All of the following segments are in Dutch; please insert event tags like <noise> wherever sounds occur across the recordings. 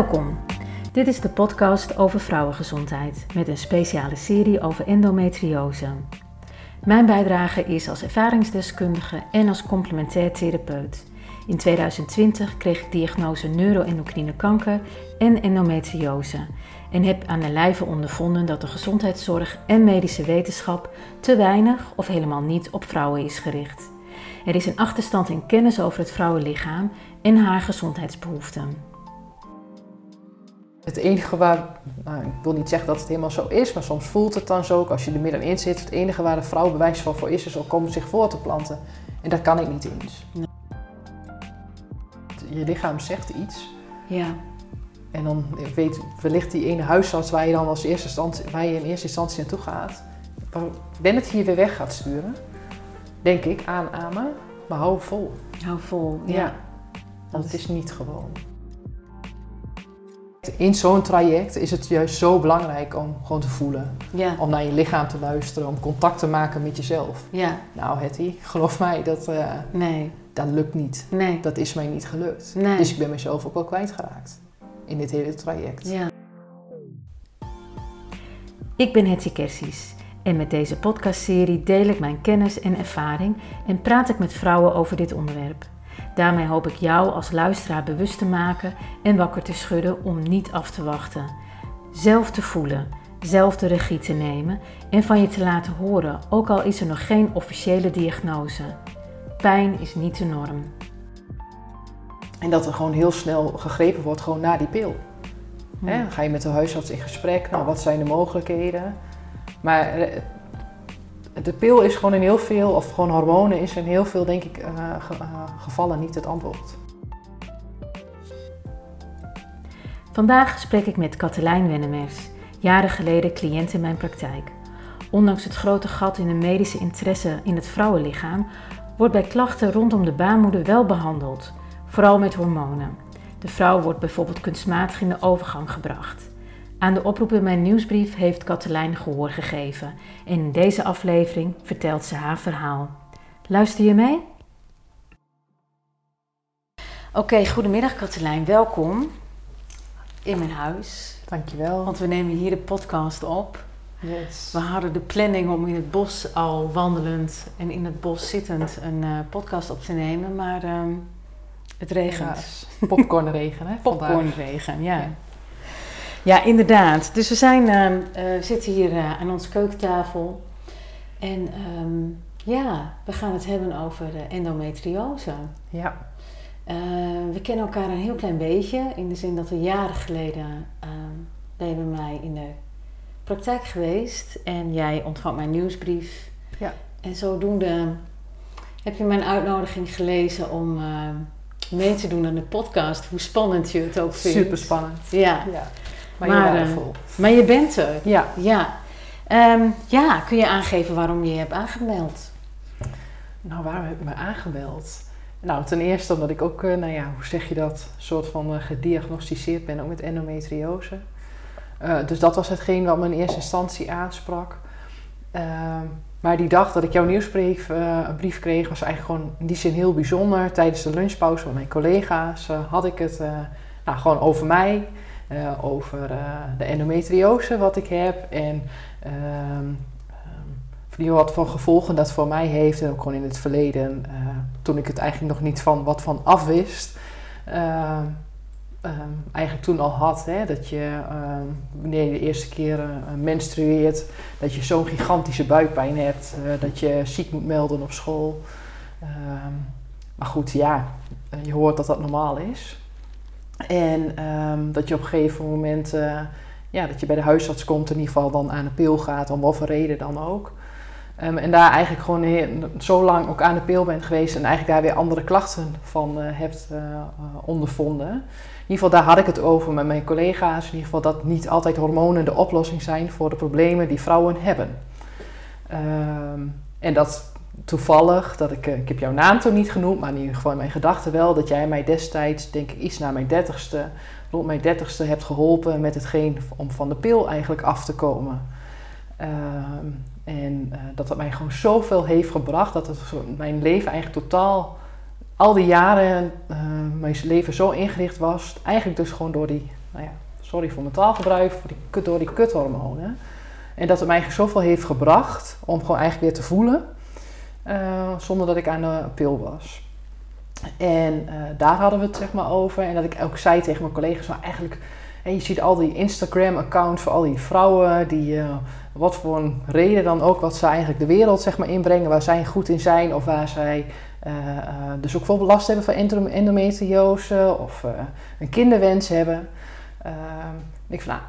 Welkom. Dit is de podcast over vrouwengezondheid met een speciale serie over endometriose. Mijn bijdrage is als ervaringsdeskundige en als complementair therapeut. In 2020 kreeg ik diagnose neuroendocrine kanker en endometriose en heb aan de lijve ondervonden dat de gezondheidszorg en medische wetenschap te weinig of helemaal niet op vrouwen is gericht. Er is een achterstand in kennis over het vrouwenlichaam en haar gezondheidsbehoeften. Het enige waar, nou, ik wil niet zeggen dat het helemaal zo is, maar soms voelt het dan zo, als je er middenin zit, het enige waar de vrouw bewijs van voor is, is om zich voor te planten. En dat kan ik niet eens. Nee. Je lichaam zegt iets. Ja. En dan weet wellicht die ene huisarts waar je dan als eerste instantie, waar je in eerste instantie naartoe gaat, ben het hier weer weg gaat sturen. Denk ik, aanamen, maar hou vol. Hou vol, ja. Want het is niet gewoon. In zo'n traject is het juist zo belangrijk om gewoon te voelen. Ja. Om naar je lichaam te luisteren, om contact te maken met jezelf. Ja. Nou, Hetty, geloof mij, dat, uh, nee. dat lukt niet. Nee. Dat is mij niet gelukt. Nee. Dus ik ben mezelf ook wel kwijtgeraakt in dit hele traject. Ja. Ik ben Hetty Kersies en met deze podcastserie deel ik mijn kennis en ervaring en praat ik met vrouwen over dit onderwerp. Daarmee hoop ik jou als luisteraar bewust te maken en wakker te schudden om niet af te wachten. Zelf te voelen, zelf de regie te nemen en van je te laten horen, ook al is er nog geen officiële diagnose. Pijn is niet de norm. En dat er gewoon heel snel gegrepen wordt, gewoon naar die pil. Dan ga je met de huisarts in gesprek, nou wat zijn de mogelijkheden? Maar eh, de pil is gewoon in heel veel, of gewoon hormonen is in heel veel, denk ik, uh, gevallen niet het antwoord. Vandaag spreek ik met Katelijn Wennemers, jaren geleden cliënt in mijn praktijk. Ondanks het grote gat in de medische interesse in het vrouwenlichaam, wordt bij klachten rondom de baarmoeder wel behandeld, vooral met hormonen. De vrouw wordt bijvoorbeeld kunstmatig in de overgang gebracht. Aan de oproep in mijn nieuwsbrief heeft Katelijn gehoor gegeven en in deze aflevering vertelt ze haar verhaal. Luister je mee? Oké, goedemiddag Katelijn, welkom in mijn huis. Dankjewel. Want we nemen hier de podcast op. Yes. We hadden de planning om in het bos al wandelend en in het bos zittend een uh, podcast op te nemen, maar uh, het regent. Ja, popcornregen, hè? <laughs> Popcornregen, ja. ja. Ja, inderdaad. Dus we zijn, uh, uh, zitten hier uh, aan onze keukentafel. En um, ja, we gaan het hebben over endometriose. Ja. we kennen elkaar een heel klein beetje. In de zin dat we jaren geleden ben je bij mij in de praktijk geweest. En jij ontvangt mijn nieuwsbrief. Ja. En zodoende heb je mijn uitnodiging gelezen om mee te doen aan de podcast. Hoe spannend je het ook vindt. Super spannend. Ja. ja. Maar, maar, uh, maar, je bent er. Ja. Ja. Um, ja, kun je aangeven waarom je je hebt aangemeld? Nou, waarom heb ik me aangemeld? Nou, ten eerste omdat ik ook, uh, nou ja, hoe zeg je dat, soort van uh, gediagnosticeerd ben, ook met endometriose. dus dat was hetgeen wat me in eerste instantie aansprak. Ehm, maar die dag dat ik jouw nieuwsbrief een brief kreeg, was eigenlijk gewoon in die zin heel bijzonder. Tijdens de lunchpauze van mijn collega's had ik het nou, gewoon over mij. Uh, over uh, de endometriose wat ik heb en um, wat voor gevolgen dat voor mij heeft. En ook gewoon in het verleden, uh, toen ik het eigenlijk nog niet van wat van afwist. Um, eigenlijk toen al had, hè, dat je wanneer je de eerste keer menstrueert, dat je zo'n gigantische buikpijn hebt, dat je ziek moet melden op school. maar goed, ja, je hoort dat dat normaal is. En um, dat je op een gegeven moment, uh, ja, dat je bij de huisarts komt, in ieder geval dan aan de pil gaat, om wat voor reden dan ook. Um, en daar eigenlijk gewoon zo lang ook aan de pil bent geweest en eigenlijk daar weer andere klachten van uh, hebt uh, ondervonden. In ieder geval, daar had ik het over met mijn collega's. In ieder geval dat niet altijd hormonen de oplossing zijn voor de problemen die vrouwen hebben. Um, en dat toevallig, dat ik, ik heb jouw naam toen niet genoemd, maar in ieder geval in mijn gedachten wel, dat jij mij destijds, denk ik iets na mijn dertigste, rond mijn dertigste hebt geholpen met hetgeen om van de pil eigenlijk af te komen. Um, en uh, dat het mij gewoon zoveel heeft gebracht, dat het mijn leven eigenlijk totaal, al die jaren, uh, mijn leven zo ingericht was, eigenlijk dus gewoon door die nou ja, sorry voor mijn taalgebruik, voor die, door die kuthormonen. En dat het mij zoveel heeft gebracht om gewoon eigenlijk weer te voelen, eh, zonder dat ik aan de pil was. En uh, daar hadden we het zeg maar over. En dat ik ook zei tegen mijn collega's, nou eigenlijk, en je ziet al die Instagram-accounts voor al die vrouwen die, uh, wat voor een reden dan ook, wat ze eigenlijk de wereld zeg maar inbrengen, waar zij goed in zijn of waar zij uh, dus ook bijvoorbeeld last hebben van endometriose of een kinderwens hebben. ik van,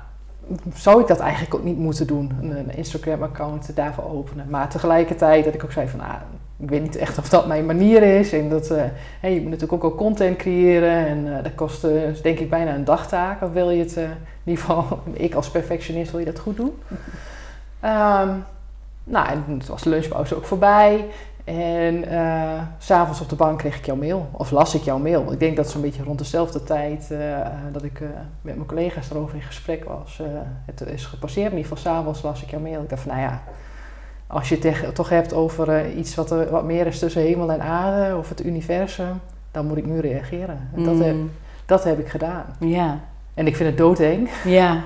zou ik dat eigenlijk ook niet moeten doen, een, Instagram-account daarvoor openen. Maar tegelijkertijd dat ik ook zei van, ah, ik weet niet echt of dat mijn manier is. En dat, uh, je moet natuurlijk ook al content creëren en uh, dat kost uh, denk ik bijna een dagtaak. Of wil je het, in ieder geval, <laughs> ik als perfectionist wil je dat goed doen. Um, <laughs> nou, en het was de lunchpauze ook voorbij. En uh, s'avonds op de bank kreeg ik jouw mail. Of las ik jouw mail. Ik denk dat zo'n beetje rond dezelfde tijd uh, dat ik uh, met mijn collega's erover in gesprek was. het is gepasseerd. In ieder geval s'avonds las ik jouw mail. Ik dacht van, nou ja, als je het toch hebt over iets wat, er, wat meer is tussen hemel en aarde. Of het universum. Dan moet ik nu reageren. En dat, heb, Mm. dat heb ik gedaan. Ja, En ik vind het doodeng. ja,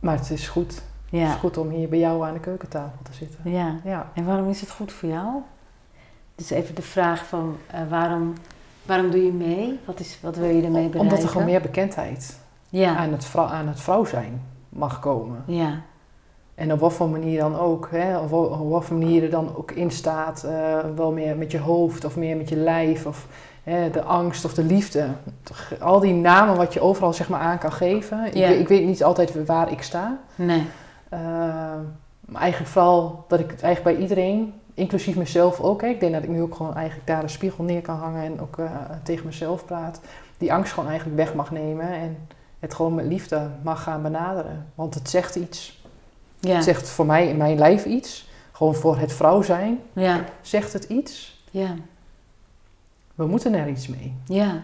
Maar het is goed. Het ja, is goed om hier bij jou aan de keukentafel te zitten. ja. Ja. En waarom is het goed voor jou? Dus even de vraag van eh, waarom, waarom doe je mee? Wat, is, wat wil je ermee bereiken? Omdat er gewoon meer bekendheid Ja, aan, het vrou- aan het vrouw zijn mag komen. ja, En op wat voor manier dan ook, hè, of op wat voor manier er dan ook in staat, eh, wel meer met je hoofd of meer met je lijf of hè, de angst of de liefde. Al die namen wat je overal zeg maar aan kan geven. Ik, Ja. ik weet niet altijd waar ik sta. nee, Eh, maar eigenlijk vooral dat ik het eigenlijk bij iedereen, inclusief mezelf ook, hè, ik denk dat ik nu ook gewoon eigenlijk daar een spiegel neer kan hangen en ook eh, tegen mezelf praat, die angst gewoon eigenlijk weg mag nemen en het gewoon met liefde mag gaan benaderen. Want het zegt iets. ja, Het zegt voor mij in mijn lijf iets. Gewoon voor het vrouw zijn ja, zegt het iets. ja, We moeten er iets mee. ja.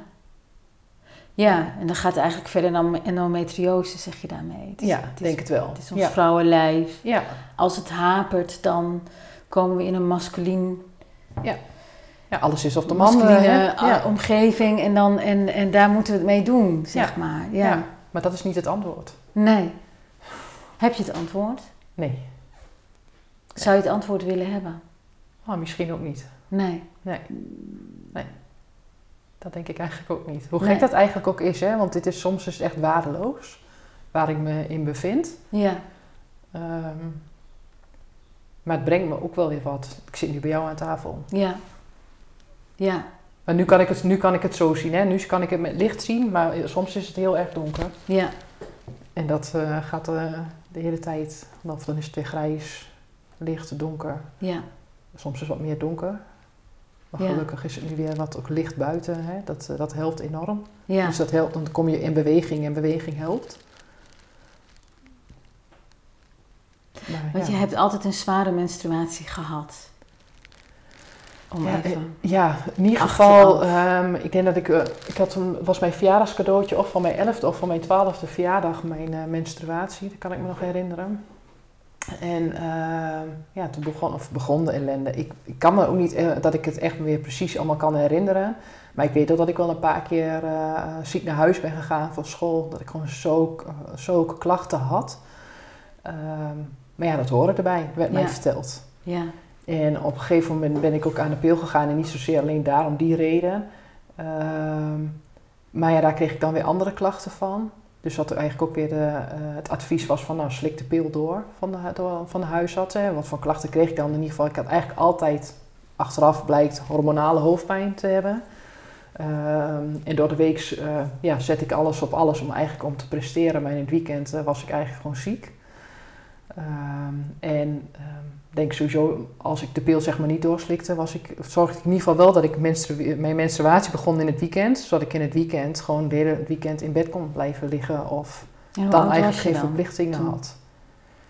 Ja, en dan gaat het eigenlijk verder dan endometriose, zeg je daarmee. Het is, ja, het is, denk het wel. Het is ons ja. vrouwenlijf. Ja. Als het hapert, dan komen we in een masculien, ja, alles is op de masculine eh, Ja. omgeving en, dan, en, en daar moeten we het mee doen, zeg Ja. maar. Ja. Ja. Maar dat is niet het antwoord. Nee. Heb je het antwoord? Nee. Zou je het antwoord willen hebben? Oh, misschien ook niet. Nee. Dat denk ik eigenlijk ook niet. Hoe Nee. gek dat eigenlijk ook is, hè? Want dit is soms het echt waardeloos. Waar ik me in bevind. Ja. Ehm, maar het brengt me ook wel weer wat. Ik zit nu bij jou aan tafel. Ja. Ja. Maar nu kan ik het, nu kan ik het zo zien, hè? Nu kan ik het met licht zien, maar soms is het heel erg donker. Ja. En dat eh, gaat eh, de hele tijd. Of dan is het weer grijs, licht, donker. Ja. Soms is het wat meer donker. Maar Ja. gelukkig is het nu weer wat ook licht buiten. Hè? Dat, eh, dat helpt enorm. Ja. Dus dat helpt, dan kom je in beweging en beweging helpt. Want je hebt altijd een zware menstruatie gehad. Om Ja, even... Ja, in ieder geval, ehm, ik denk dat ik, eh, ik had een, was mijn verjaardagscadeautje of van mijn elfde of van mijn twaalfde verjaardag mijn eh, menstruatie, dat kan ik me nog herinneren. En ehm, ja, toen begon, of begon de ellende. Ik, ik kan me ook niet, eh, dat ik het echt weer precies allemaal kan herinneren. Maar ik weet ook dat ik wel een paar keer eh, ziek naar huis ben gegaan van school. Dat ik gewoon zulke, eh, zulke klachten had. Ehm, maar ja, dat hoorde erbij, werd mij verteld. Ja. En op een gegeven moment ben ik ook aan de pil gegaan en niet zozeer alleen daarom die reden. Ehm, maar ja, daar kreeg ik dan weer andere klachten van. Dus wat er eigenlijk ook weer de, eh, het advies was van nou slik de pil door van de, door, van de huisarts. Hè. Wat voor klachten kreeg ik dan in ieder geval? Ik had eigenlijk altijd achteraf blijkt hormonale hoofdpijn te hebben. Ehm, en door de week eh, ja, zet ik alles op alles om eigenlijk om te presteren. Maar in het weekend eh, was ik eigenlijk gewoon ziek. Ehm, en ehm, denk sowieso, als ik de pil zeg maar niet doorslikte, was ik, zorgde ik in ieder geval wel dat ik menstru- mijn menstruatie begon in het weekend. Zodat ik in het weekend gewoon de hele weekend in bed kon blijven liggen. Of dan eigenlijk geen dan? verplichtingen toen? had.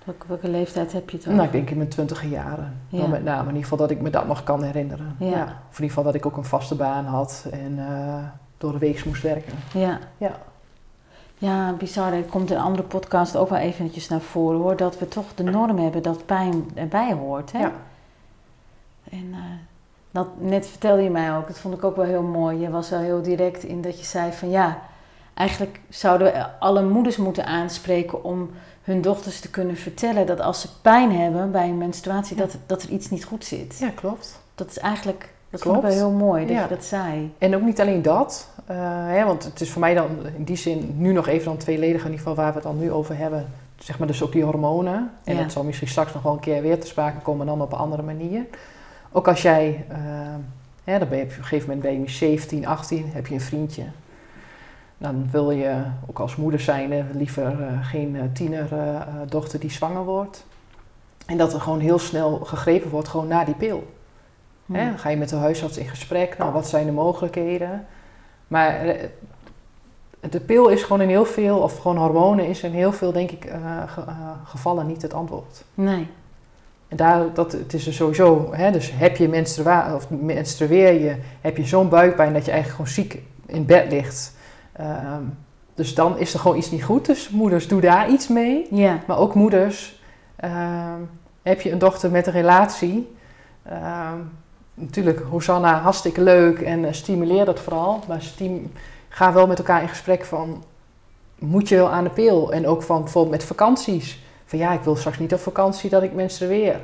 Welke, welke leeftijd heb je dan? Nou, ik denk in mijn twintige jaren. Ja. Dan met name in ieder geval dat ik me dat nog kan herinneren. Ja. Of in ieder geval dat ik ook een vaste baan had en eh, door de week moest werken. Ja. Ja. Ja, bizar. Er komt in een andere podcast ook wel eventjes naar voren hoor. Dat we toch de norm hebben dat pijn erbij hoort. Hè? Ja. En eh, dat, net vertelde je mij ook, dat vond ik ook wel heel mooi. Je was wel heel direct in dat je zei van ja, eigenlijk zouden we alle moeders moeten aanspreken om hun dochters te kunnen vertellen dat als ze pijn hebben bij een menstruatie, dat, dat er iets niet goed zit. Ja, klopt. Dat is eigenlijk, dat Klopt. vond ik wel heel mooi dat Ja. je dat zei. En ook niet alleen dat, eh, hè, want het is voor mij dan in die zin nu nog even dan tweeledig in ieder geval waar we het dan nu over hebben. Zeg maar dus ook die hormonen. En Ja. dat zal misschien straks nog wel een keer weer te sprake komen, dan op een andere manier. Ook als jij, eh, hè, dan ben je op een gegeven moment ben je 17, 18, heb je een vriendje. Dan wil je ook als moeder zijn liever eh, geen tienerdochter die zwanger wordt. En dat er gewoon heel snel gegrepen wordt, gewoon naar die pil. Hè, dan ga je met de huisarts in gesprek. Nou, wat zijn de mogelijkheden? Maar eh, de pil is gewoon in heel veel, of gewoon hormonen is in heel veel, denk ik, eh, ge- eh, gevallen niet het antwoord. Nee. En daar, dat, het is er sowieso, hè, dus heb je menstrua of menstrueer je, heb je zo'n buikpijn dat je eigenlijk gewoon ziek in bed ligt. Ehm, dus dan is er gewoon iets niet goed. Dus moeders, doe daar iets mee. Ja. Maar ook moeders, ehm, heb je een dochter met een relatie. Natuurlijk, Hosanna, hartstikke leuk en eh, stimuleer dat vooral. Maar ga wel met elkaar in gesprek van, moet je wel aan de pil? En ook van bijvoorbeeld met vakanties. Van ja, ik wil straks niet op vakantie dat ik menstrueer.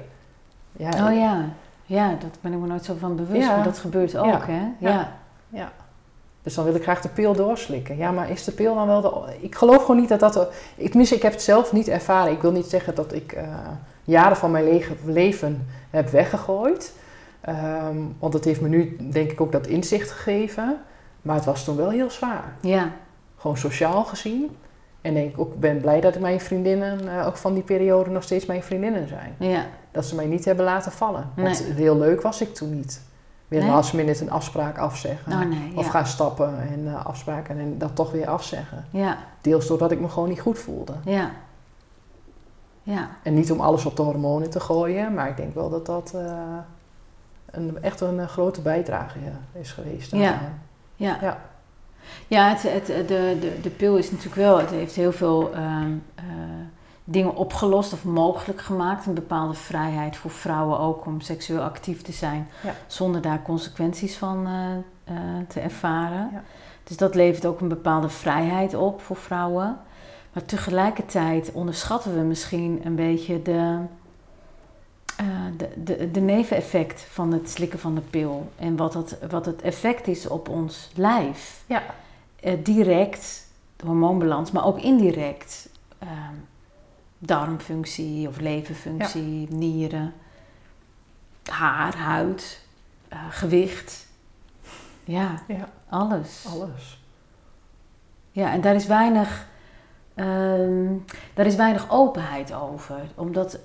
Ja, Oh ja. Ja, dat ben ik me nooit zo van bewust, Ja. maar dat gebeurt ook, Ja. hè? Ja. Ja. Dus dan wil ik graag de pil doorslikken. Ja, maar is de pil dan wel de... Ik geloof gewoon niet dat dat... Ik, tenminste, ik heb het zelf niet ervaren. Ik wil niet zeggen dat ik eh, jaren van mijn leven heb weggegooid. Ehm, want het heeft me nu, denk ik, ook dat inzicht gegeven. Maar het was toen wel heel zwaar. Ja. Gewoon sociaal gezien. En denk ik ook, ben blij dat mijn vriendinnen, eh, ook van die periode, nog steeds mijn vriendinnen zijn. Ja. Dat ze mij niet hebben laten vallen. Want Nee. heel leuk was ik toen niet. Weer Nee? last minute een afspraak afzeggen. Oh nee. Of gaan stappen en eh, afspraken en dat toch weer afzeggen. Ja. Deels doordat ik me gewoon niet goed voelde. Ja. Ja. En niet om alles op de hormonen te gooien, maar ik denk wel dat dat eh, een, echt een eh, grote bijdrage ja, is geweest. Ja. aan, Ja. Ja. Ja, het, het, de, de, de pil is natuurlijk wel, het heeft heel veel ehm, eh, dingen opgelost of mogelijk gemaakt. Een bepaalde vrijheid voor vrouwen ook om seksueel actief te zijn. Ja. Zonder daar consequenties van eh, eh, te ervaren. Ja. Dus dat levert ook een bepaalde vrijheid op voor vrouwen. Maar tegelijkertijd onderschatten we misschien een beetje de, eh, de, de, de neveneffect van het slikken van de pil. En wat het, wat het effect is op ons lijf. Ja. Eh, direct, de hormoonbalans, maar ook indirect. ehm, darmfunctie of leverfunctie, nieren, haar, huid, eh, gewicht. Ja, Ja, alles. alles. Ja, en daar is weinig, ehm, daar is weinig openheid over. Omdat,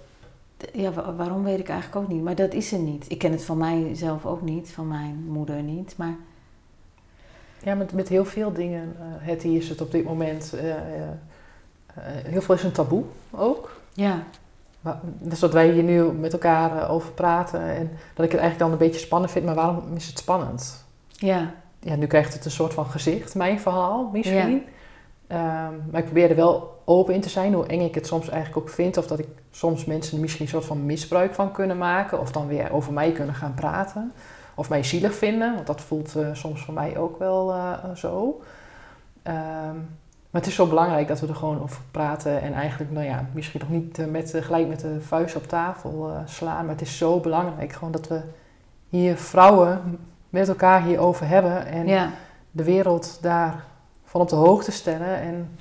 ja, wa- waarom weet ik eigenlijk ook niet. Maar dat is er niet. Ik ken het van mijzelf ook niet, van mijn moeder niet. Maar Ja, met, met heel veel dingen, eh Hetty, is het op dit moment... eh, eh, heel veel is een taboe ook. ja, Maar, dus dat wij hier nu met elkaar over praten en dat ik het eigenlijk dan een beetje spannend vind, maar waarom is het spannend? ja, Ja, nu krijgt het een soort van gezicht, mijn verhaal misschien. Ehm, maar ik probeer er wel open in te zijn, hoe eng ik het soms eigenlijk ook vind. Of dat ik soms mensen er misschien een soort van misbruik van kunnen maken. Of dan weer over mij kunnen gaan praten. Of mij zielig vinden, want dat voelt eh, soms voor mij ook wel eh, zo. Ehm, maar het is zo belangrijk dat we er gewoon over praten. En eigenlijk, nou ja, misschien nog niet eh, met, gelijk met de vuist op tafel slaan. Maar het is zo belangrijk gewoon dat we hier vrouwen met elkaar hierover hebben. En ja. de wereld daarvan op de hoogte stellen. En,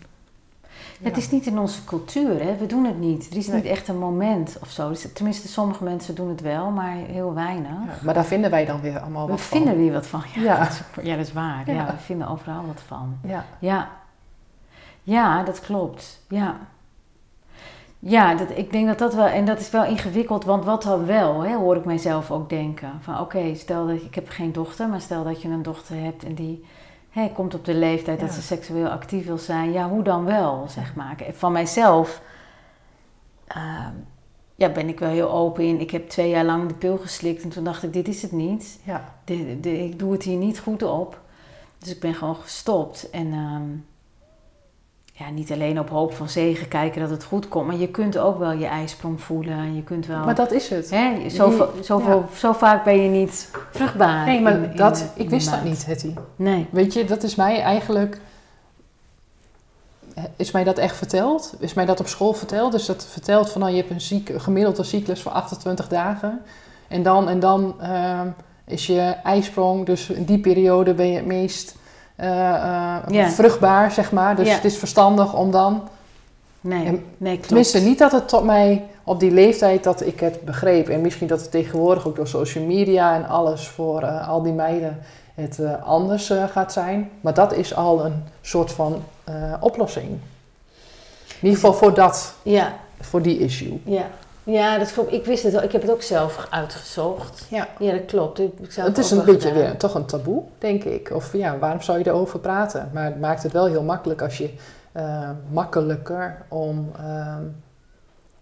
Het is niet in onze cultuur, hè? we doen het niet. Er is Nee. niet echt een moment of zo. Dus, tenminste, sommige mensen doen het wel, maar heel weinig. ja, maar daar vinden wij dan weer allemaal we wat vinden van. er weer wat van. Ja, Ja. Dat, is, ja dat is waar. Ja. Ja. we vinden overal wat van. Ja, Ja, ja dat klopt. Ja, ja dat, ik denk dat dat wel, en dat is wel ingewikkeld, want wat dan wel, hè, hoor ik mijzelf ook denken. Van oké, stel dat ik heb geen dochter, maar stel dat je een dochter hebt en die hè, komt op de leeftijd dat ze seksueel actief wil zijn. Ja, hoe dan wel, zeg maar. Van mijzelf ehm, ja, ben ik wel heel open in. Ik heb twee jaar lang de pil geslikt en toen dacht ik, dit is het niet ja, de, de, ik doe het hier niet goed op. Dus ik ben gewoon gestopt. En ehm, ja, niet alleen op hoop van zegen kijken dat het goed komt. Maar je kunt ook wel je ijsprong voelen. En je kunt wel... maar dat is het. hè, zo, Je- zo, ja. zo vaak ben je niet vruchtbaar. Nee, maar in- in dat, de- ik wist dat niet, Hetty. Nee. Weet je, dat is mij eigenlijk... is mij dat echt verteld? Is mij dat op school verteld? Dus dat verteld van nou, je hebt een, ziek, een gemiddelde cyclus van 28 dagen. En dan, en dan ehm, is je ijsprong, dus in die periode ben je het meest eh, eh, vruchtbaar, zeg maar. Dus het is verstandig om dan... Nee, nee klopt. Tenminste, niet dat het tot mij op die leeftijd dat ik het begreep. En misschien dat het tegenwoordig ook door social media en alles voor uh, al die meiden het uh, anders uh, gaat zijn. Maar dat is al een soort van oplossing. In ieder geval voor dat, ja. voor die issue. Ja. Ja, dat klopt. Ik wist het al. Ik heb het ook zelf uitgezocht. Ja, ja dat klopt. Ik, het is een beetje weer, toch een taboe, denk ik. Of ja, waarom zou je erover praten? Maar het maakt het wel heel makkelijk als je makkelijker om ehm,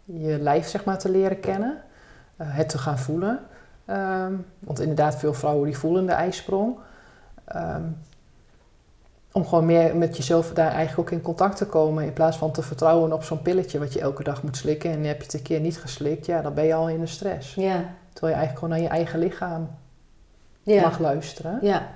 je lijf zeg maar, te leren kennen, uh, het te gaan voelen. Um, want inderdaad, veel vrouwen die voelen de ijsprong. Om gewoon meer met jezelf daar eigenlijk ook in contact te komen. In plaats van te vertrouwen op zo'n pilletje wat je elke dag moet slikken. En heb je het een keer niet geslikt, ja, dan ben je al in de stress. Ja. Terwijl je eigenlijk gewoon naar je eigen lichaam ja. mag luisteren. Ja.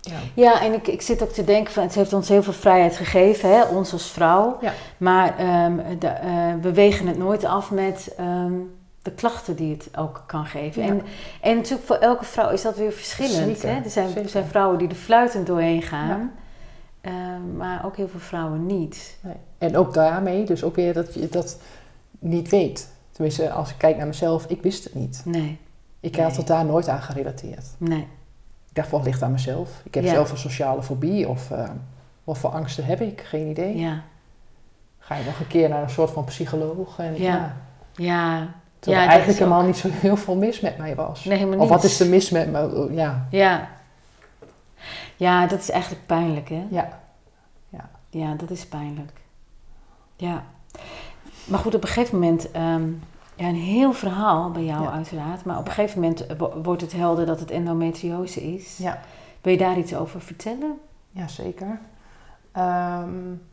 Ja. ja, en ik, ik zit ook te denken van het heeft ons heel veel vrijheid gegeven, hè, ons als vrouw. Ja. Maar um, de, uh, we wegen het nooit af met um, de klachten die het ook kan geven. Ja. En, en natuurlijk voor elke vrouw is dat weer verschillend. Hè? Er zijn, er zijn vrouwen die er fluitend doorheen gaan, ja. uh, maar ook heel veel vrouwen niet. Nee. En ook daarmee, dus ook weer dat je dat niet weet. Tenminste, als ik kijk naar mezelf, ik wist het niet. Nee. Ik had het daar nooit aan gerelateerd. Nee dacht wel, ligt aan mezelf. Ik heb zelf een sociale fobie of uh, wat voor angsten heb ik? Geen idee. Ja. Ga je nog een keer naar een soort van psycholoog en ja. Ja. Terwijl ja, eigenlijk helemaal niet zo heel veel mis met mij was. Nee, helemaal niet. Of wat is er mis met me? Oh, ja. Ja. Ja, dat is eigenlijk pijnlijk, hè? Ja. Ja, ja dat is pijnlijk. Ja. Maar goed, op een gegeven moment... Um, ja, een heel verhaal bij jou uiteraard. Maar op een gegeven moment wordt het helder dat het endometriose is. Ja. Wil je daar iets over vertellen? Jazeker. Um,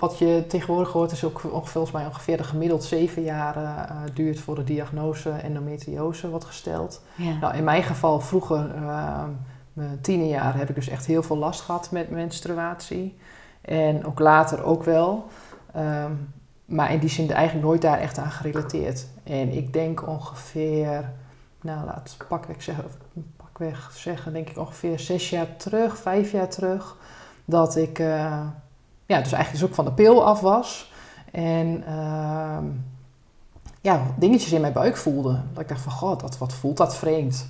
wat je tegenwoordig hoort is ook volgens mij ongeveer de gemiddeld zeven jaar uh, duurt voor de diagnose endometriose wordt gesteld. Ja. Nou, in mijn geval vroeger, uh, mijn tienerjaren, heb ik dus echt heel veel last gehad met menstruatie. En ook later ook wel. Um, maar in die zin eigenlijk nooit daar echt aan gerelateerd. En ik denk ongeveer, nou laat pakweg zeggen, pakweg zeggen, denk ik ongeveer zes jaar terug, vijf jaar terug, dat ik uh, ja, dus eigenlijk dus ook van de pil af was. En uh, ja, dingetjes in mijn buik voelde. Dat ik dacht van, god, dat, wat voelt dat vreemd?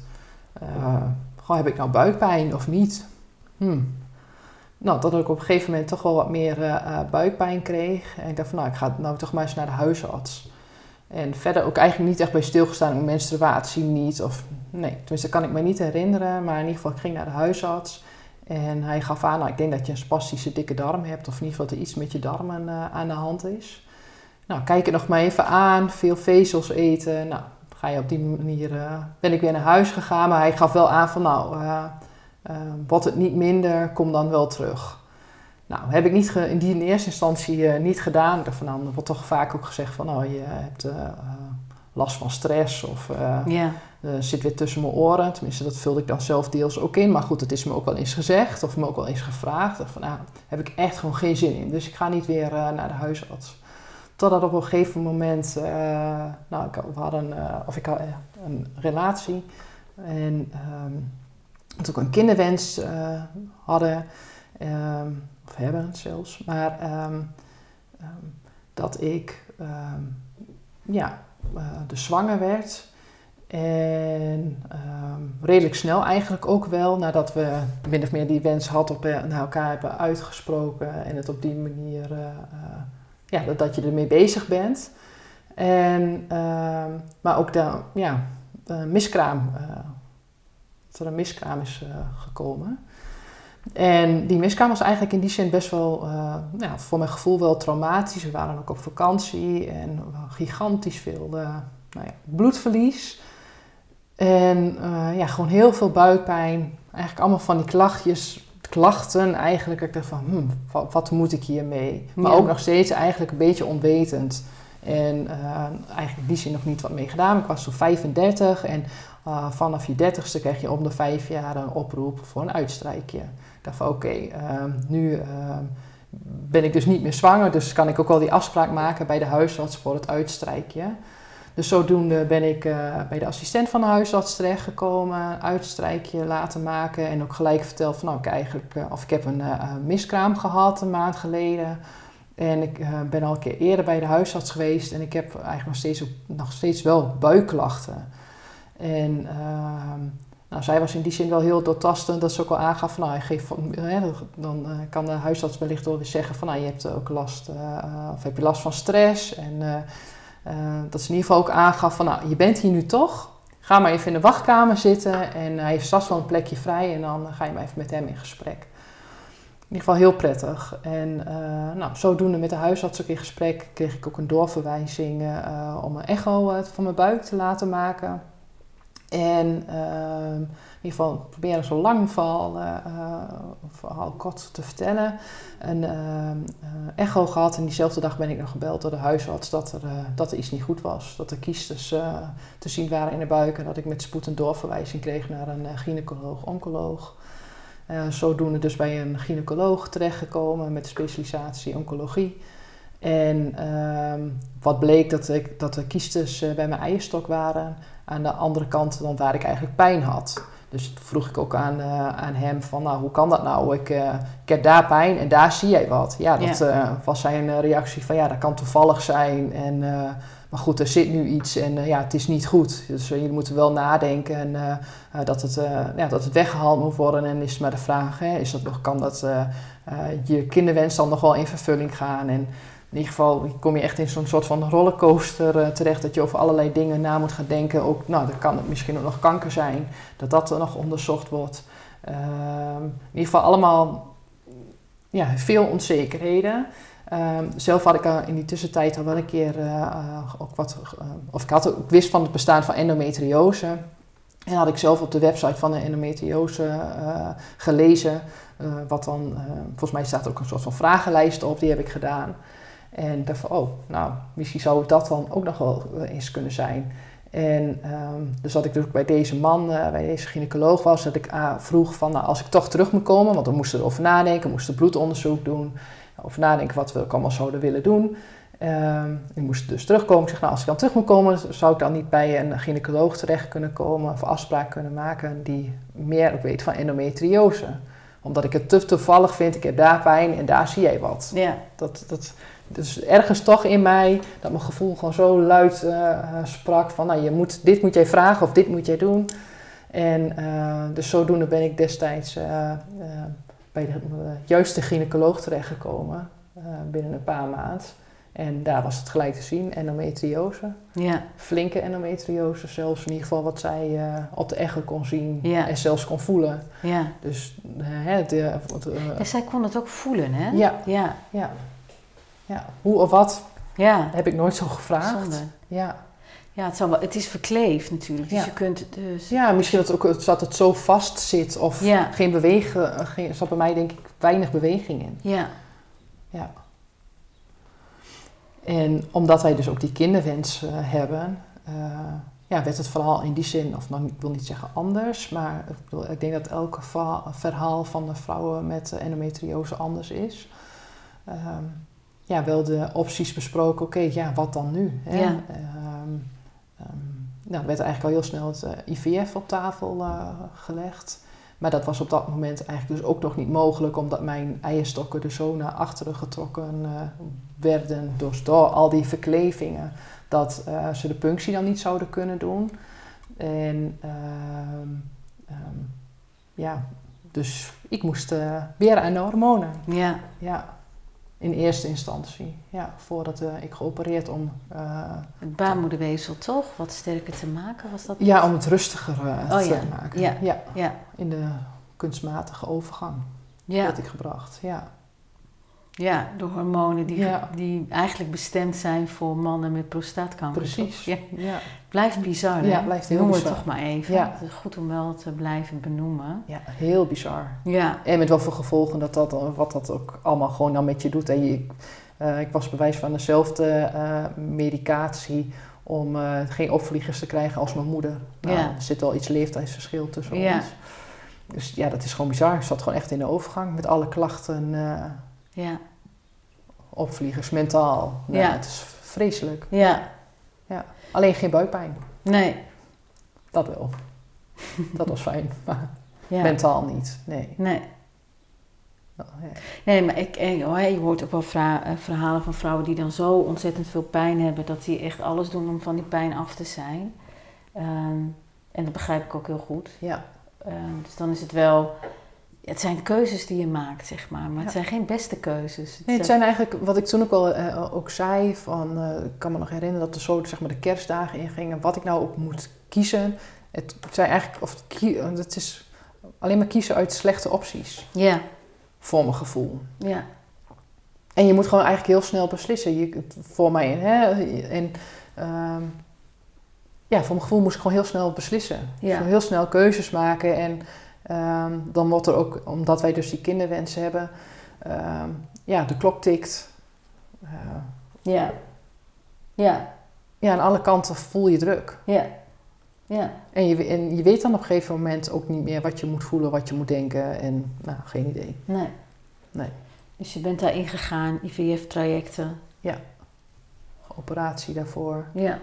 Uh, heb ik nou buikpijn of niet? Hmm, nou, dat ik op een gegeven moment toch wel wat meer uh, buikpijn kreeg. En ik dacht van, nou, ik ga nou toch maar eens naar de huisarts. En verder ook eigenlijk niet echt bij stilgestaan met menstruatie niet. Of nee, tenminste kan ik me niet herinneren. Maar in ieder geval, ik ging naar de huisarts. En hij gaf aan, nou, ik denk dat je een spastische dikke darm hebt. Of in ieder geval dat er iets met je darmen uh, aan de hand is. Nou, kijk het nog maar even aan. Veel vezels eten. Nou, ga je op die manier... Uh, ben ik weer naar huis gegaan. Maar hij gaf wel aan van, nou... Uh, wordt het niet minder, kom dan wel terug. Nou, heb ik niet in die eerste instantie niet gedaan. Ik van, nou, wordt toch vaak ook gezegd van, nou, je hebt last van stress of yeah. Zit weer tussen mijn oren. Tenminste, dat vulde ik dan zelf deels ook in. Maar goed, het is me ook wel eens gezegd of me ook wel eens gevraagd. Van, nou, heb ik echt gewoon geen zin in. Dus ik ga niet weer naar de huisarts. Totdat op een gegeven moment, nou, ik, we hadden, of ik had een relatie en... Um, een kinderwens hadden, um, of hebben zelfs, maar um, dat ik ja, dus zwanger werd. En redelijk snel eigenlijk ook wel, nadat we min of meer die wens had op, naar elkaar hebben uitgesproken en het op die manier, uh, ja, dat, dat je ermee bezig bent. En, maar ook de ja, miskraam dat er een miskraam is gekomen. En die miskraam was eigenlijk in die zin best wel, uh, ja, voor mijn gevoel wel traumatisch. We waren ook op vakantie en gigantisch veel nou ja, bloedverlies. En ja, gewoon heel veel buikpijn. Eigenlijk allemaal van die klachtjes, klachten eigenlijk. Ik dacht van, hm, wat, wat, moet ik hiermee? Maar Ja. ook nog steeds eigenlijk een beetje onwetend. En eigenlijk in die zin nog niet wat mee gedaan. Ik was toen 35 en uh, vanaf je dertigste krijg je om de vijf jaar een oproep voor een uitstrijkje. Ik dacht van oké, okay, uh, nu uh, ben ik dus niet meer zwanger, dus kan ik ook wel die afspraak maken bij de huisarts voor het uitstrijkje. Dus zodoende ben ik uh, bij de assistent van de huisarts terechtgekomen, uitstrijkje laten maken en ook gelijk verteld van nou ik eigenlijk, uh, of ik heb een uh, miskraam gehad een maand geleden. En ik ben al een keer eerder bij de huisarts geweest en ik heb eigenlijk nog steeds, nog steeds wel buikklachten. En ehm, nou, zij was in die zin wel heel doortastend dat ze ook al aangaf van nou, geef, hè, dan kan de huisarts wellicht wel weer zeggen van nou, je hebt ook last, of heb je last van stress en uh, dat ze in ieder geval ook aangaf van, nou, je bent hier nu toch. Ga maar even in de wachtkamer zitten en hij heeft straks wel een plekje vrij en dan ga je maar even met hem in gesprek. In ieder geval heel prettig. En uh, nou, zodoende met de huisarts ook in gesprek kreeg ik ook een doorverwijzing uh, om een echo van mijn buik te laten maken. En ehm, in ieder geval proberen zo lang val, uh, verhaal kort te vertellen. Een uh, echo gehad en diezelfde dag ben ik nog gebeld door de huisarts dat er, dat er iets niet goed was. Dat er kiestes te zien waren in de buik en dat ik met spoed een doorverwijzing kreeg naar een gynaecoloog, oncoloog. zodoende dus bij een gynaecoloog terechtgekomen met specialisatie oncologie. En ehm, wat bleek dat, ik, dat er kiestes bij mijn eierstok waren aan de andere kant dan waar ik eigenlijk pijn had. Dus vroeg ik ook aan, uh, aan hem van, nou, hoe kan dat nou? Ik, uh, ik heb daar pijn en daar zie jij wat. Ja, dat ja. Uh, was zijn reactie van, ja, dat kan toevallig zijn. En, maar goed, er zit nu iets en ja, het is niet goed. Dus je moet er wel nadenken en, dat, het, ja, dat het weggehaald moet worden. En is maar de vraag, hè, is dat nog, kan dat je kinderwens dan nog wel in vervulling gaan? En in ieder geval kom je echt in zo'n soort van rollercoaster uh, terecht dat je over allerlei dingen na moet gaan denken. Ook, nou, dan kan het misschien ook nog kanker zijn, dat dat er nog onderzocht wordt. Uh, in ieder geval allemaal ja, veel onzekerheden. Uh, zelf had ik in die tussentijd al wel een keer uh, ook wat, of ik, had, ik wist van het bestaan van endometriose. En had ik zelf op de website van de endometriose gelezen. wat dan, volgens mij staat ook een soort van vragenlijst op, die heb ik gedaan. En dacht van, oh, nou, misschien zou dat dan ook nog wel eens kunnen zijn. En um, dus dat ik dus bij deze man, uh, bij deze gynaecoloog was, dat ik uh, vroeg van, nou, als ik toch terug moet komen, want we moesten erover nadenken, we moesten bloedonderzoek doen, over nadenken wat we allemaal zouden willen doen. Um, ik moest dus terugkomen. Ik zeg, nou, als ik dan terug moet komen, zou ik dan niet bij een gynaecoloog terecht kunnen komen of afspraak kunnen maken die meer ook weet van endometriose. Omdat ik het te toevallig vind, ik heb daar pijn en daar zie jij wat. Ja. Dat, dat, dus ergens toch in mij dat mijn gevoel gewoon zo luid uh, sprak van, nou, je moet, dit moet jij vragen of dit moet jij doen. En uh, dus zodoende ben ik destijds uh, bij de juiste gynaecoloog terechtgekomen binnen een paar maanden. En daar was het gelijk te zien, endometriose. Ja. Flinke endometriose, zelfs in ieder geval wat zij op de echo kon zien ja. en zelfs kon voelen. Ja. Dus, de, en zij kon het ook voelen, hè? Ja. ja. ja. Ja, hoe of wat ja. heb ik nooit zo gevraagd. Zonde. Ja. Ja, het, wel, het is verkleefd natuurlijk. Dus Ja. je kunt dus... ja, misschien dat, het ook, dat het zo vast zit of Ja. geen bewegen. Geen, er zat bij mij denk ik weinig beweging in. Ja. Ja. En omdat wij dus ook die kinderwens eh, hebben, eh, ja, werd het verhaal in die zin, of nou, ik wil niet zeggen anders, maar ik, bedoel, ik denk dat elke va- verhaal van de vrouwen met eh, endometriose anders is. Ehm, ja, wel de opties besproken. Oké, ja, wat dan nu? Hè? Ja. Ehm, nou, er werd eigenlijk al heel snel het eh, IVF op tafel eh, gelegd. Maar dat was op dat moment eigenlijk dus ook nog niet mogelijk, omdat mijn eierstokken er zo naar achteren getrokken eh, werden. Dus door al die verklevingen, dat ze de punctie dan niet zouden kunnen doen. En ehm, ja, dus ik moest weer aan de hormonen. Ja. Ja, in eerste instantie. Ja, voordat eh, ik geopereerd om, eh, Het baarmoederweefsel toch? Wat sterker te maken was dat? ja, om het rustiger eh, Oh te ja, maken. ja. ja, Ja. in de kunstmatige overgang Ja. werd ik gebracht. Ja, Ja, de hormonen die, Ja. die eigenlijk bestemd zijn voor mannen met prostaatkanker. precies. Ja. Ja. Blijft bizar, Ja, blijft heel Noem het bizar. toch maar even. Ja. Het is goed om wel te blijven benoemen. ja, heel bizar. Ja, En met wat voor gevolgen dat dat, wat dat ook allemaal gewoon dan met je doet. En je, eh, ik was bewijs van dezelfde eh, medicatie om eh, geen opvliegers te krijgen als mijn moeder. Nou, Ja. Er zit al iets leeftijdsverschil tussen Ja. ons. Dus ja, dat is gewoon bizar. Ik zat gewoon echt in de overgang met alle klachten. Ja. opvliegers, mentaal. Nou, Ja. Het is vreselijk. Ja. Alleen geen buikpijn. Nee. Dat wel. Dat was fijn. <laughs> Maar Ja. mentaal niet. Nee. Nee. Nou, ja. Nee, maar ik, je hoort ook wel eh, verhalen van vrouwen die dan zo ontzettend veel pijn hebben dat die echt alles doen om van die pijn af te zijn. Ehm, en dat begrijp ik ook heel goed. Ja. Ehm, dus dan is het wel, het zijn keuzes die je maakt, zeg maar, maar het zijn geen beste keuzes. Het Nee, het zijn eigenlijk, wat ik toen ook al eh, ook zei, van, eh, ik kan me nog herinneren dat er zo zeg maar, de kerstdagen ingingen, wat ik nou op moet kiezen. Het zijn eigenlijk, of het is alleen maar kiezen uit slechte opties, Ja, voor mijn gevoel. ja, En je moet gewoon eigenlijk heel snel beslissen. Je, voor mij, hè, en ehm, ja, voor mijn gevoel moest ik gewoon heel snel beslissen. Ja. Heel snel keuzes maken. En ehm, dan wordt er ook, omdat wij dus die kinderwensen hebben, ehm, ja, de klok tikt. Eh, ja, ja, ja, aan alle kanten voel je druk. ja, ja. En je, en je weet dan op een gegeven moment ook niet meer wat je moet voelen, wat je moet denken. En nou, geen idee. Nee. Nee. Dus je bent daarin gegaan, IVF-trajecten. Operatie daarvoor, Ja.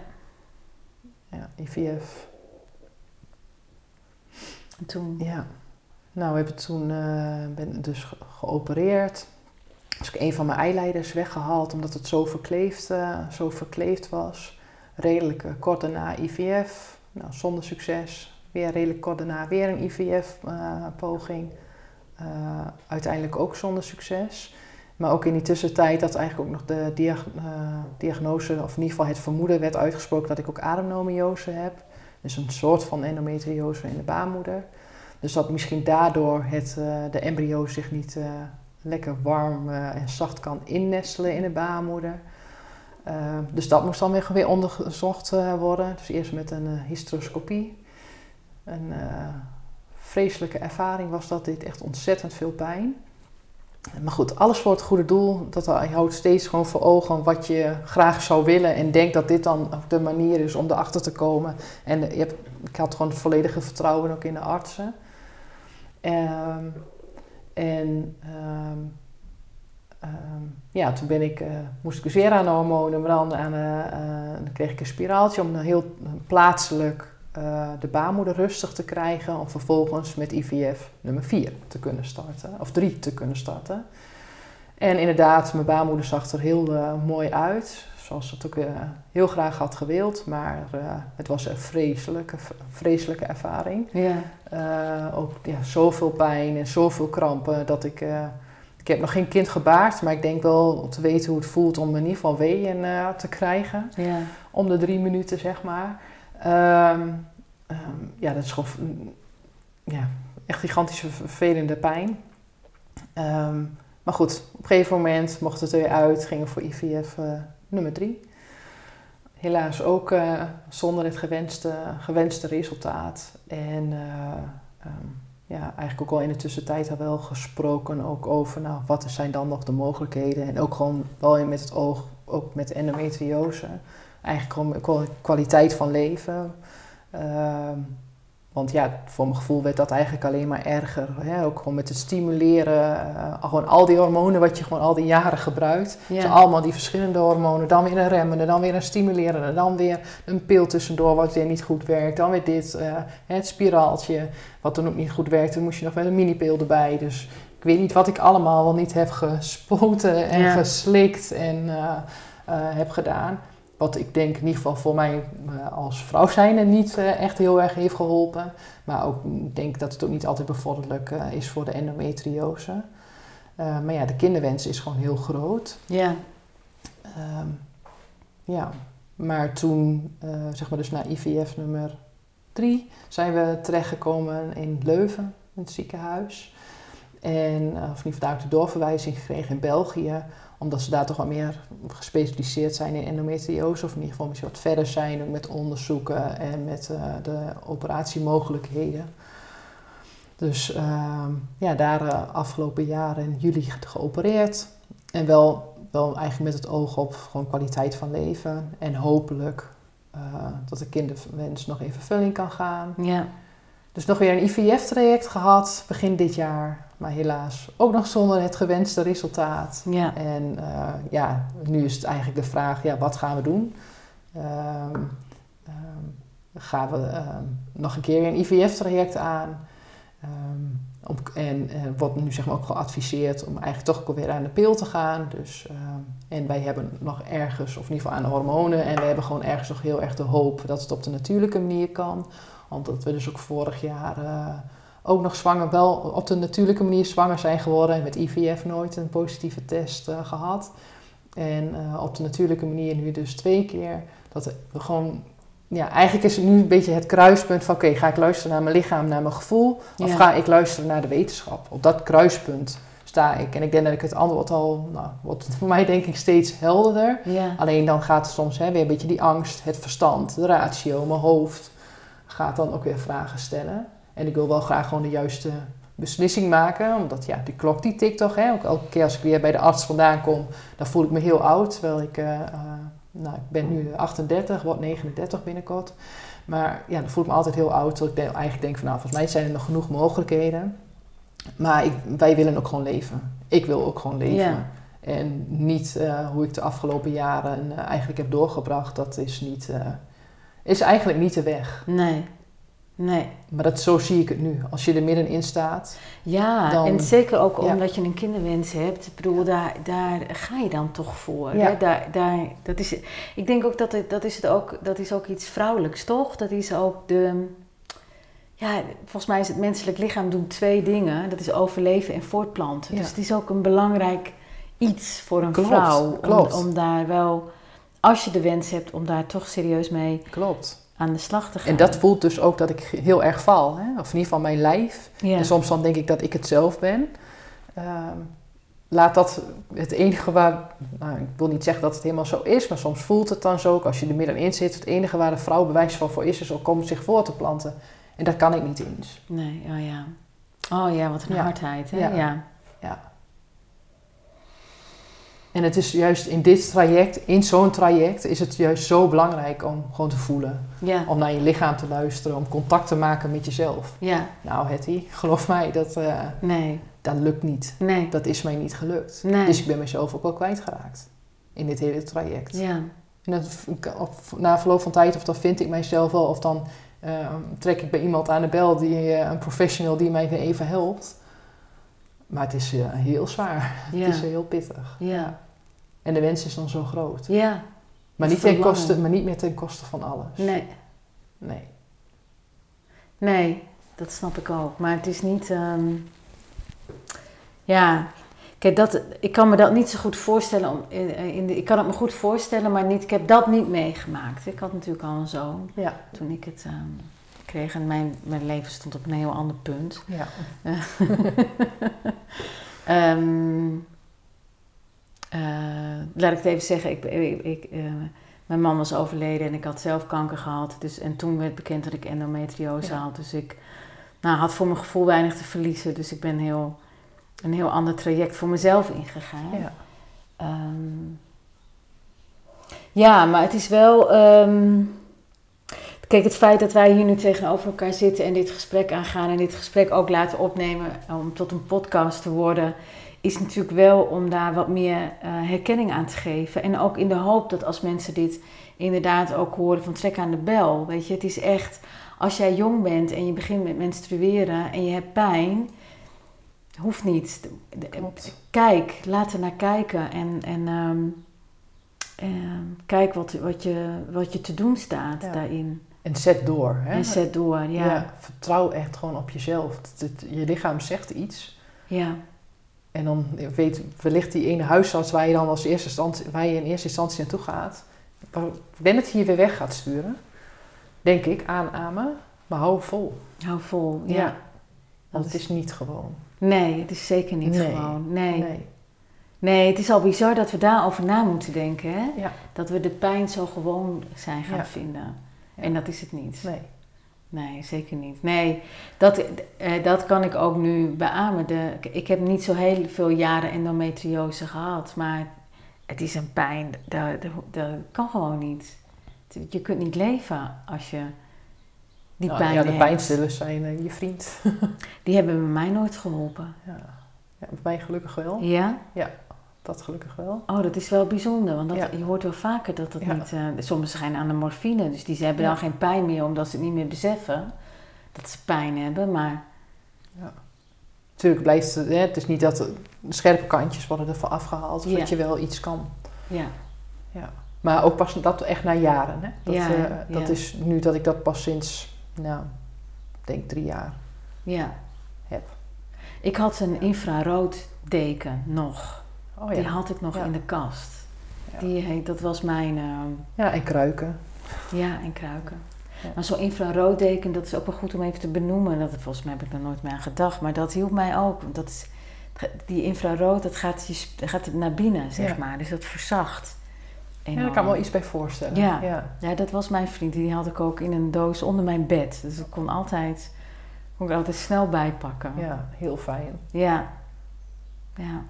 ja, IVF. En toen, Ja. Nou, we hebben toen eh, ben dus ge- geopereerd. Dus ik een van mijn eileiders weggehaald omdat het zo verkleefd, eh, zo verkleefd was. Redelijk eh, kort daarna IVF. Nou, zonder succes. Weer redelijk kort daarna weer een IVF-poging. Uiteindelijk ook zonder succes. Maar ook in die tussentijd dat eigenlijk ook nog de diag- diagnose, of in ieder geval het vermoeden werd uitgesproken dat ik ook ademnomiose heb. Dus een soort van endometriose in de baarmoeder. Dus dat misschien daardoor het, eh, de embryo zich niet eh, lekker warm eh, en zacht kan innestelen in de baarmoeder. Dus dat moest dan weer, weer onderzocht worden. Dus eerst met een hysteroscopie. Een vreselijke ervaring was dat. Dit echt ontzettend veel pijn. Maar goed, alles voor het goede doel. Dat, houdt steeds gewoon voor ogen wat je graag zou willen. En denkt dat dit dan de manier is om erachter te komen. En hebt, ik had gewoon het volledige vertrouwen ook in de artsen. Ehm, en ehm, ehm, ja, toen ben ik, eh, moest ik dus weer aan hormonen, maar dan, aan, eh, eh, dan kreeg ik een spiraaltje om dan heel plaatselijk eh, de baarmoeder rustig te krijgen. Om vervolgens met IVF nummer 4 te kunnen starten, of 3 te kunnen starten. En inderdaad, mijn baarmoeder zag er heel eh, mooi uit, zoals het ook eh, heel graag had gewild. Maar het was een vreselijke, vreselijke ervaring. ja, ook ja, zoveel pijn en zoveel krampen dat ik... ik heb nog geen kind gebaard, maar ik denk wel te weten hoe het voelt om in ieder geval weeën te krijgen. ja, Om de drie minuten, zeg maar. Ehm, ja, dat is gewoon ja, echt gigantische vervelende pijn. Ehm, maar goed, op een gegeven moment mocht het er weer uit. Gingen voor IVF eh, nummer drie. Helaas ook eh, zonder het gewenste, gewenste resultaat. En eh, ja, eigenlijk ook al in de tussentijd al wel gesproken ook over nou, wat zijn dan nog de mogelijkheden. En ook gewoon wel met het oog, ook met endometriose. Eigenlijk kwaliteit van leven. Ehm, want ja, voor mijn gevoel werd dat eigenlijk alleen maar erger. Hè? Ook gewoon met het stimuleren. eh, gewoon al die hormonen wat je gewoon al die jaren gebruikt. Dus ja. allemaal die verschillende hormonen. Dan weer een remmende, dan weer een stimulerende. Dan weer een pil tussendoor wat weer niet goed werkt. Dan weer dit, eh, het spiraaltje wat dan ook niet goed werkt. Dan moest je nog wel een minipil erbij. Dus ik weet niet wat ik allemaal wel niet heb gespoten en Ja. geslikt en eh, heb gedaan. Wat ik denk in ieder geval voor mij eh, als vrouw zijnde niet eh, echt heel erg heeft geholpen. Maar ook ik denk dat het ook niet altijd bevorderlijk eh, is voor de endometriose. Maar ja, de kinderwens is gewoon heel groot. ja. Ehm, ja, maar toen, eh, zeg maar dus na IVF nummer drie, zijn we terechtgekomen in Leuven, in het ziekenhuis. En, of niet, daar ik de doorverwijzing gekregen in België, omdat ze daar toch wat meer gespecialiseerd zijn in endometriose, of in ieder geval misschien wat verder zijn met onderzoeken en met eh, de operatiemogelijkheden. Dus ehm, ja, daar eh, afgelopen jaar in juli geopereerd. En wel, wel eigenlijk met het oog op gewoon kwaliteit van leven. En hopelijk eh, dat de kinderwens nog in vervulling kan gaan. ja. Dus nog weer een IVF-traject gehad begin dit jaar. Maar helaas ook nog zonder het gewenste resultaat. Ja. En uh, ja, nu is het eigenlijk de vraag, ja, wat gaan we doen? Um, gaan we ehm, nog een keer een IVF-traject aan? Om, en uh, wordt nu zeg maar ook geadviseerd om eigenlijk toch ook weer aan de pil te gaan. Dus, en wij hebben nog ergens, of in ieder geval aan de hormonen, en we hebben gewoon ergens nog heel erg de hoop dat het op de natuurlijke manier kan. Omdat we dus ook vorig jaar uh, ook nog zwanger, wel op de natuurlijke manier zwanger zijn geworden. En met IVF nooit een positieve test uh, gehad. En op de natuurlijke manier nu dus twee keer. Dat we gewoon ja, eigenlijk is het nu een beetje het kruispunt van... oké, ga ik luisteren naar mijn lichaam, naar mijn gevoel... of ga ik luisteren naar de wetenschap? Op dat kruispunt sta ik. En ik denk dat ik het antwoord al... nou, wordt voor mij denk ik steeds helderder. Ja. Alleen dan gaat het soms hè, weer een beetje die angst, het verstand, de ratio, mijn hoofd... gaat dan ook weer vragen stellen. En ik wil wel graag gewoon de juiste beslissing maken. Omdat ja, die klok die tikt toch. Hè? Ook elke keer als ik weer bij de arts vandaan kom... dan voel ik me heel oud, terwijl ik... Uh, nou, ik ben nu 38, word 39 binnenkort. Maar ja, dan voel ik me altijd heel oud. Dat ik eigenlijk denk van nou, volgens mij zijn er nog genoeg mogelijkheden. Maar ik, wij willen ook gewoon leven. Ik wil ook gewoon leven. Ja. En niet uh, hoe ik de afgelopen jaren uh, eigenlijk heb doorgebracht. Dat is, niet, is eigenlijk niet de weg. Nee. Nee. Maar dat, zo zie ik het nu. Als je er middenin staat. Ja, dan, en zeker ook ja. omdat je een kinderwens hebt. Ik bedoel, daar, daar ga je dan toch voor. Ja. Hè? Daar, daar, dat is, ik denk ook dat het, dat, is het ook dat is ook iets vrouwelijks, toch? Dat is ook de... Ja, volgens mij is het menselijk lichaam doen twee dingen. Dat is overleven en voortplanten. Ja. Dus het is ook een belangrijk iets voor een Klopt, vrouw. Om daar wel, als je de wens hebt, om daar toch serieus mee Klopt. aan de slag te gaan. En dat voelt dus ook dat ik heel erg val. Hè? Of in ieder geval mijn lijf. ja. En soms dan denk ik dat ik het zelf ben. Ehm, laat dat het enige waar... Nou, ik wil niet zeggen dat het helemaal zo is, maar soms voelt het dan zo. Ook als je er middenin zit. Het enige waar de vrouw bewijs van voor is, is om zich voor te planten. En dat kan ik niet eens. Nee, oh ja. Oh ja, wat een Ja. hardheid. Hè? Ja. Ja. Ja. En het is juist in dit traject, in zo'n traject, is het juist zo belangrijk om gewoon te voelen. Ja. Om naar je lichaam te luisteren, om contact te maken met jezelf. ja. Nou, Hetty, geloof mij, dat, eh, Nee. dat lukt niet. Nee. Dat is mij niet gelukt. Nee. Dus ik ben mezelf ook wel kwijtgeraakt in dit hele traject. Ja. En dat, na verloop van tijd, of dan vind ik mijzelf wel, of dan eh, trek ik bij iemand aan de bel, die, eh, een professional die mij weer even helpt. Maar het is heel zwaar. Ja. Het is heel pittig. Ja. En de wens is dan zo groot. Ja. Maar niet, ten Verlangen. koste, maar niet meer ten koste van alles. Nee. Nee. Nee, dat snap ik ook. Maar het is niet. ehm, Ja. Kijk, dat, ik kan me dat niet zo goed voorstellen. Om, in, in de, ik kan het me goed voorstellen, maar niet, ik heb dat niet meegemaakt. Ik had natuurlijk al een zoon Ja. toen ik het ehm, kreeg. En mijn, mijn leven stond op een heel ander punt. ja. <laughs> Ehm, eh, laat ik het even zeggen, ik, ik, ik, eh, mijn man was overleden en ik had zelf kanker gehad. Dus, en toen werd bekend dat ik endometriose Ja. had. Dus ik nou, had voor mijn gevoel weinig te verliezen. Dus ik ben heel, een heel ander traject voor mezelf ingegaan. ja. Ehm, ja, maar het is wel. ehm, kijk, het feit dat wij hier nu tegenover elkaar zitten en dit gesprek aangaan en dit gesprek ook laten opnemen om tot een podcast te worden, is natuurlijk wel om daar wat meer eh, herkenning aan te geven. En ook in de hoop dat als mensen dit inderdaad ook horen van trek aan de bel. Weet je, het is echt, als jij jong bent en je begint met menstrueren en je hebt pijn, hoeft niet. Klopt. Kijk, laat er naar kijken en, en ehm, ehm, kijk wat, wat, je, wat je te doen staat Ja. daarin. En zet door. Hè? En zet door, ja. Ja, vertrouw echt gewoon op jezelf. Je lichaam zegt iets. ja. En dan weet wellicht die ene huisarts waar je dan als eerste instantie, waar je in eerste instantie naartoe gaat. dat hij je weer weg gaat sturen. Denk ik, aanamen. Maar hou vol. Hou vol, ja. Ja. Want het is niet gewoon. Nee, het is zeker niet Nee. gewoon. Nee. nee. Nee. het is al bizar dat we daarover na moeten denken. Hè? Ja. Dat we de pijn zo gewoon zijn gaan Ja. vinden. Ja. En dat is het niet. Nee. Nee, zeker niet. Nee, dat, eh, dat kan ik ook nu beamen. De, ik heb niet zo heel veel jaren endometriose gehad, maar het is een pijn. Dat, dat, dat kan gewoon niet. Je kunt niet leven als je die Nou, pijn ja, de hebt. pijnstillers zijn eh, je vriend. Die hebben bij mij nooit geholpen. ja. ja, bij mij gelukkig wel. Ja? Dat gelukkig wel. Oh, dat is wel bijzonder, want dat, Ja. je hoort wel vaker dat dat Ja. niet... eh, sommigen zijn aan de morfine, dus die hebben Ja. dan geen pijn meer omdat ze het niet meer beseffen dat ze pijn hebben, maar Natuurlijk blijft het, hè, het is niet dat de scherpe kantjes worden ervan afgehaald, zodat Ja. je wel iets kan. ja. Maar ook pas dat echt na jaren. Hè? Dat, Ja, eh, ja. dat is nu dat ik dat pas sinds, nou, denk drie jaar ja. heb. Ik had een infrarood-deken nog. Oh Die ja. had ik nog Ja. in de kast. Ja. Die heet, dat was mijn... ehm, Ja, en kruiken. Ja, en kruiken. Ja. Maar zo'n infraroodteken, dat is ook wel goed om even te benoemen. Dat, volgens mij heb ik er nooit meer aan gedacht. Maar dat hielp mij ook. Want dat is, die infrarood, dat gaat, je, gaat naar binnen, zeg Ja. maar. Dus dat verzacht. Ja, daar kan ik me wel iets bij voorstellen. Ja. ja. Ja, dat was mijn vriend. Die had ik ook in een doos onder mijn bed. Dus ik kon altijd, kon ik altijd snel bijpakken. Ja, heel fijn. Ja. Ja.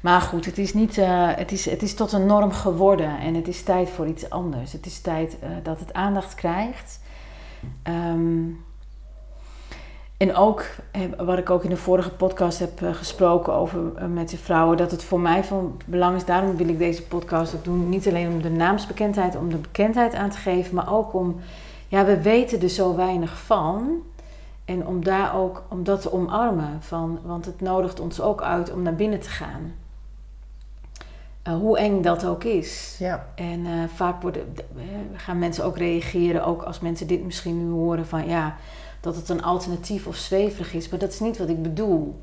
Maar goed, het is, niet, eh, het, is, het is tot een norm geworden en het is tijd voor iets anders. Het is tijd eh, dat het aandacht krijgt. Ehm, en ook, eh, wat ik ook in de vorige podcast heb gesproken over met de vrouwen, dat het voor mij van belang is. Daarom wil ik deze podcast ook doen. Niet alleen om de naamsbekendheid, om de bekendheid aan te geven, maar ook om, ja, we weten er zo weinig van. En om daar ook, om dat te omarmen. Van, want het nodigt ons ook uit om naar binnen te gaan. Eh, hoe eng dat ook is. Ja, En eh, vaak worden, eh, gaan mensen ook reageren, ook als mensen dit misschien nu horen, van ja, dat het een alternatief of zweverig is. Maar dat is niet wat ik bedoel.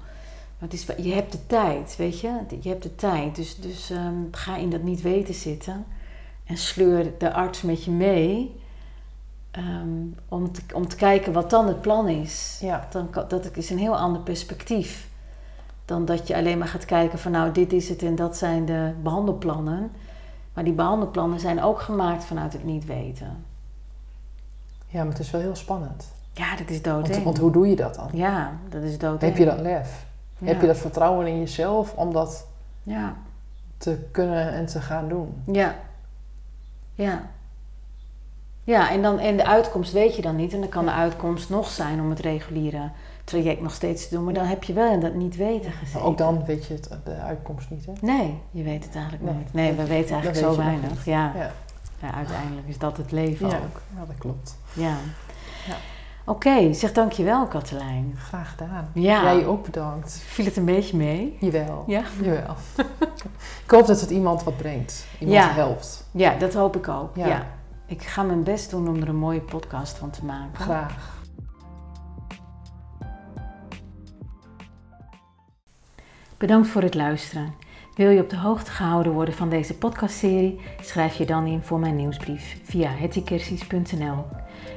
Maar het is, je hebt de tijd, weet je? Je hebt de tijd. Dus, dus ehm, ga in dat niet weten zitten. En sleur de arts met je mee. Ehm, om, te, om te kijken wat dan het plan is. ja. Dan, dat is een heel ander perspectief. Dan dat je alleen maar gaat kijken van nou dit is het en dat zijn de behandelplannen. Maar die behandelplannen zijn ook gemaakt vanuit het niet weten. ja, maar het is wel heel spannend. Ja, dat is Want, doodeng. want hoe doe je dat dan? Ja, dat is doodeng. Heb je dat lef? Ja. Heb je dat vertrouwen in jezelf om dat Ja, te kunnen en te gaan doen? ja, ja. Ja, en, dan, en de uitkomst weet je dan niet. En dan kan de uitkomst nog zijn om het reguliere traject nog steeds te doen. Maar dan heb je wel in dat niet weten. Maar ook dan weet je het, de uitkomst niet, hè? Nee, je weet het eigenlijk Nee. nooit. Nee, we weten eigenlijk zo weinig. niet. Ja. Ja, ja, uiteindelijk is dat het leven ja. ook. ja dat klopt. Ja. Ja. Oké, zeg dankjewel Katelijn. Graag gedaan. Ja. Jij ook bedankt. Viel het een beetje mee? Jawel. Ja? Jawel. <laughs> ik hoop dat het iemand wat brengt. Iemand Ja. helpt. Ja, dat hoop ik ook. Ja. Ik ga mijn best doen om er een mooie podcast van te maken. Graag. Bedankt voor het luisteren. Wil je op de hoogte gehouden worden van deze podcastserie? Schrijf je dan in voor mijn nieuwsbrief via hettykersies.nl.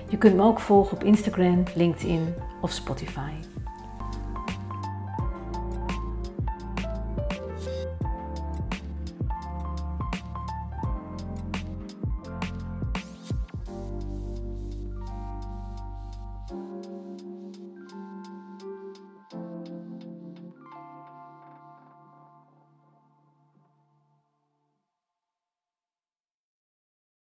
Je kunt me ook volgen op Instagram, LinkedIn of Spotify.